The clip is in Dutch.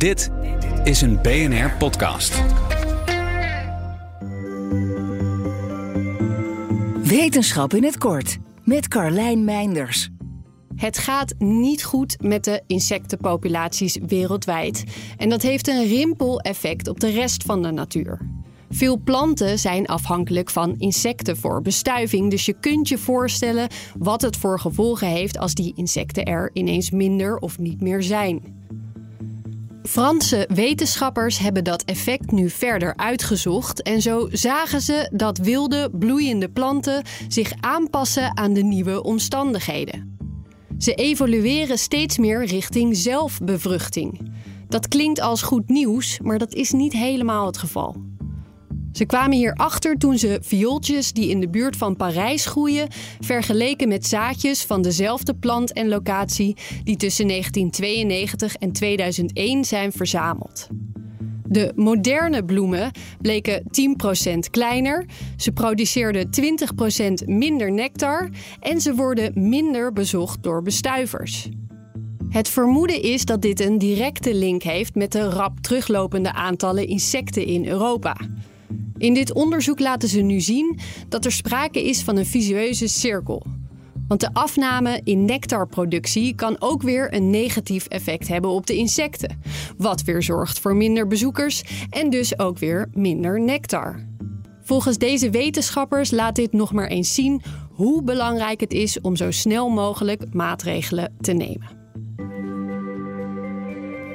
Dit is een BNR podcast. Wetenschap in het kort met Carlijn Meinders. Het gaat niet goed met de insectenpopulaties wereldwijd. En dat heeft een rimpeleffect op de rest van de natuur. Veel planten zijn afhankelijk van insecten voor bestuiving. Dus je kunt je voorstellen wat het voor gevolgen heeft als die insecten er ineens minder of niet meer zijn. Franse wetenschappers hebben dat effect nu verder uitgezocht en zo zagen ze dat wilde, bloeiende planten zich aanpassen aan de nieuwe omstandigheden. Ze evolueren steeds meer richting zelfbevruchting. Dat klinkt als goed nieuws, maar dat is niet helemaal het geval. Ze kwamen hierachter toen ze viooltjes die in de buurt van Parijs groeien, vergeleken met zaadjes van dezelfde plant en locatie die tussen 1992 en 2001 zijn verzameld. De moderne bloemen bleken 10% kleiner, ze produceerden 20% minder nectar en ze worden minder bezocht door bestuivers. Het vermoeden is dat dit een directe link heeft met de rap teruglopende aantallen insecten in Europa. In dit onderzoek laten ze nu zien dat er sprake is van een visueuze cirkel. Want de afname in nectarproductie kan ook weer een negatief effect hebben op de insecten. Wat weer zorgt voor minder bezoekers en dus ook weer minder nectar. Volgens deze wetenschappers laat dit nog maar eens zien hoe belangrijk het is om zo snel mogelijk maatregelen te nemen.